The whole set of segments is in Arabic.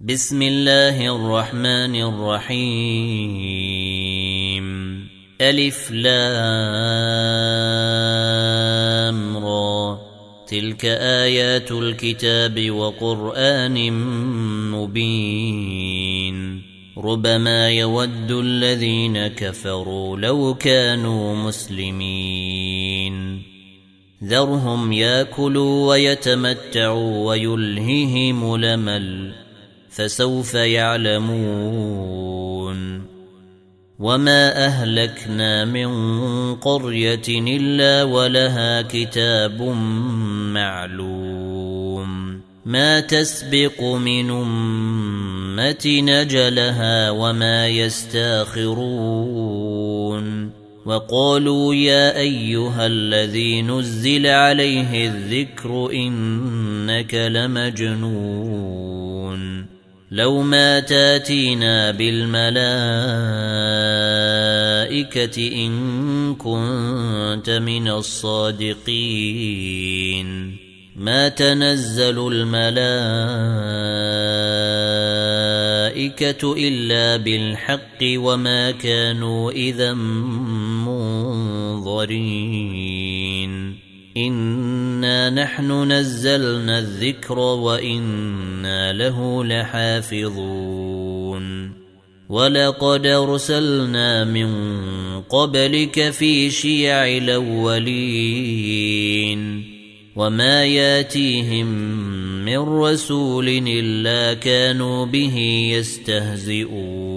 بسم الله الرحمن الرحيم. ألف لام را. تلك آيات الكتاب وقرآن مبين. ربما يود الذين كفروا لو كانوا مسلمين. ذرهم ياكلوا ويتمتعوا ويلههم لمل فسوف يعلمون وما أهلكنا من قرية إلا ولها كتاب معلوم ما تسبق من أمة نجلها وما يستاخرون وقالوا يا أيها الذي نزل عليه الذكر إنك لمجنون لو ما تاتينا بالملائكة إن كنت من الصادقين. ما تنزل الملائكة إلا بالحق وما كانوا إذا منظرين. انا نحن نزلنا الذكر وأنا له لحافظون ولقد ارسلنا من قبلك في شيع الاولين وما ياتيهم من رسول الا كانوا به يستهزئون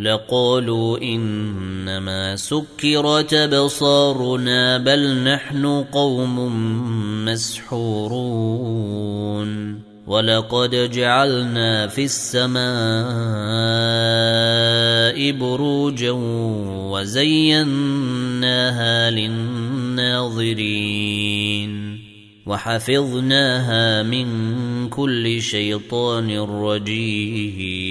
لقالوا إنما سكرت أبصارنا بل نحن قوم مسحورون ولقد جعلنا في السماء بروجا وزيناها للناظرين وحفظناها من كل شيطان رجيم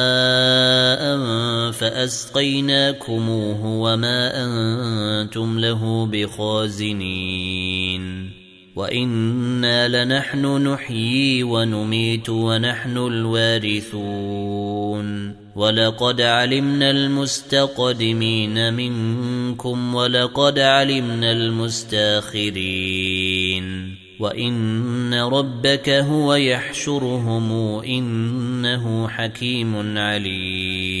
فأسقيناكموه وما أنتم له بخازنين. وإنا لنحن نحيي ونميت ونحن الوارثون. ولقد علمنا المستقدمين منكم ولقد علمنا المستاخرين. وإن ربك هو يحشرهم إنه حكيم عليم.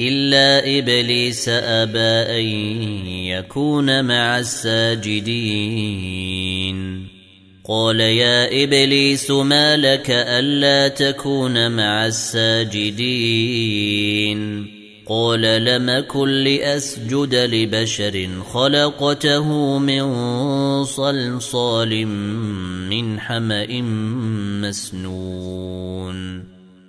إلا إبليس أبى أن يكون مع الساجدين. قال يا إبليس ما لك ألا تكون مع الساجدين؟ قال لم كن لأسجد لبشر خلقته من صلصال من حمأ مسنون.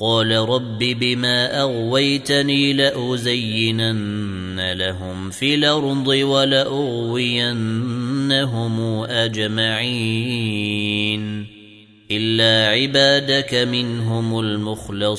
قال رب بما أغويتني لأزينن لهم في الأرض ولأغوينهم أجمعين. إلا عبادك منهم المخلصين.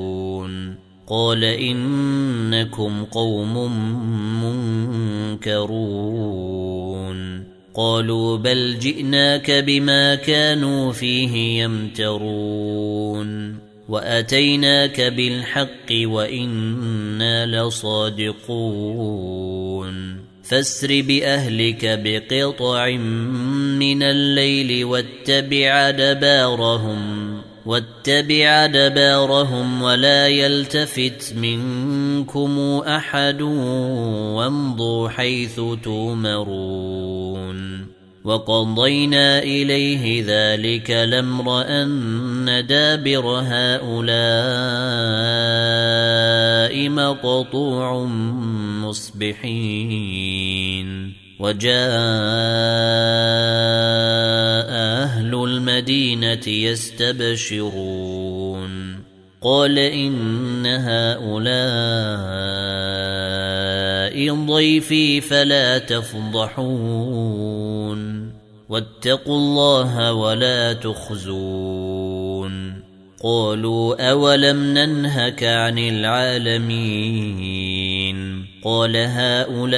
قال إنكم قوم منكرون قالوا بل جئناك بما كانوا فيه يمترون واتيناك بالحق وأنا لصادقون فاسر باهلك بقطع من الليل واتبع دبارهم واتبع دبارهم ولا يلتفت منكم أحد وامضوا حيث تومرون وقضينا إليه ذلك الأمر أن دابر هؤلاء مقطوع مصبحين. وجاء أهل المدينة يستبشرون. قال إن هؤلاء ضيفي فلا تفضحون. واتقوا الله ولا تخزون. قالوا أولم ننهك عن العالمين؟ قال هؤلاء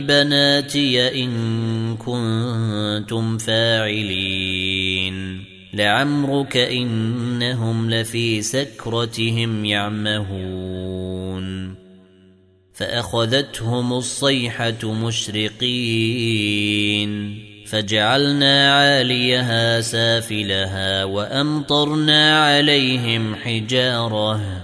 بناتي إن كنتم فاعلين لعمرك إنهم لفي سكرتهم يعمهون فأخذتهم الصيحة مشرقين فجعلنا عاليها سافلها وأمطرنا عليهم حجارة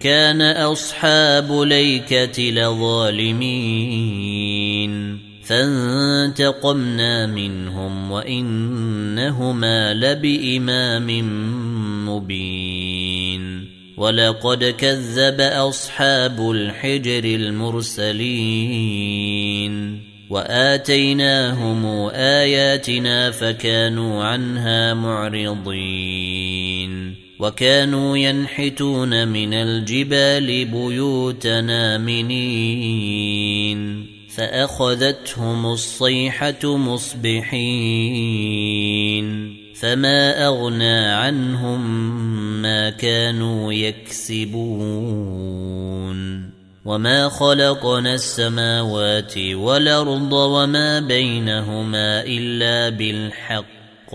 كان أصحاب ليكة لظالمين. فانتقمنا منهم وإنهما لبإمام مبين. ولقد كذب أصحاب الحجر المرسلين. وآتيناهم آياتنا فكانوا عنها معرضين. وكانوا ينحتون من الجبال بيوتنا منين فأخذتهم الصيحة مصبحين فما أغنى عنهم ما كانوا يكسبون وما خلقنا السماوات والأرض وما بينهما إلا بالحق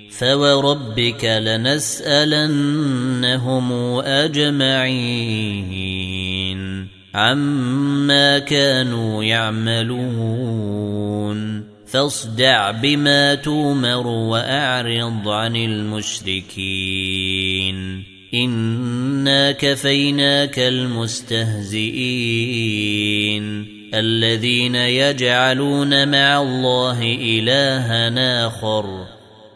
فوربك لنسألنهم أجمعين عما كانوا يعملون فاصدع بما تومر وأعرض عن المشركين إنا كفيناك المستهزئين الذين يجعلون مع الله إلها آخر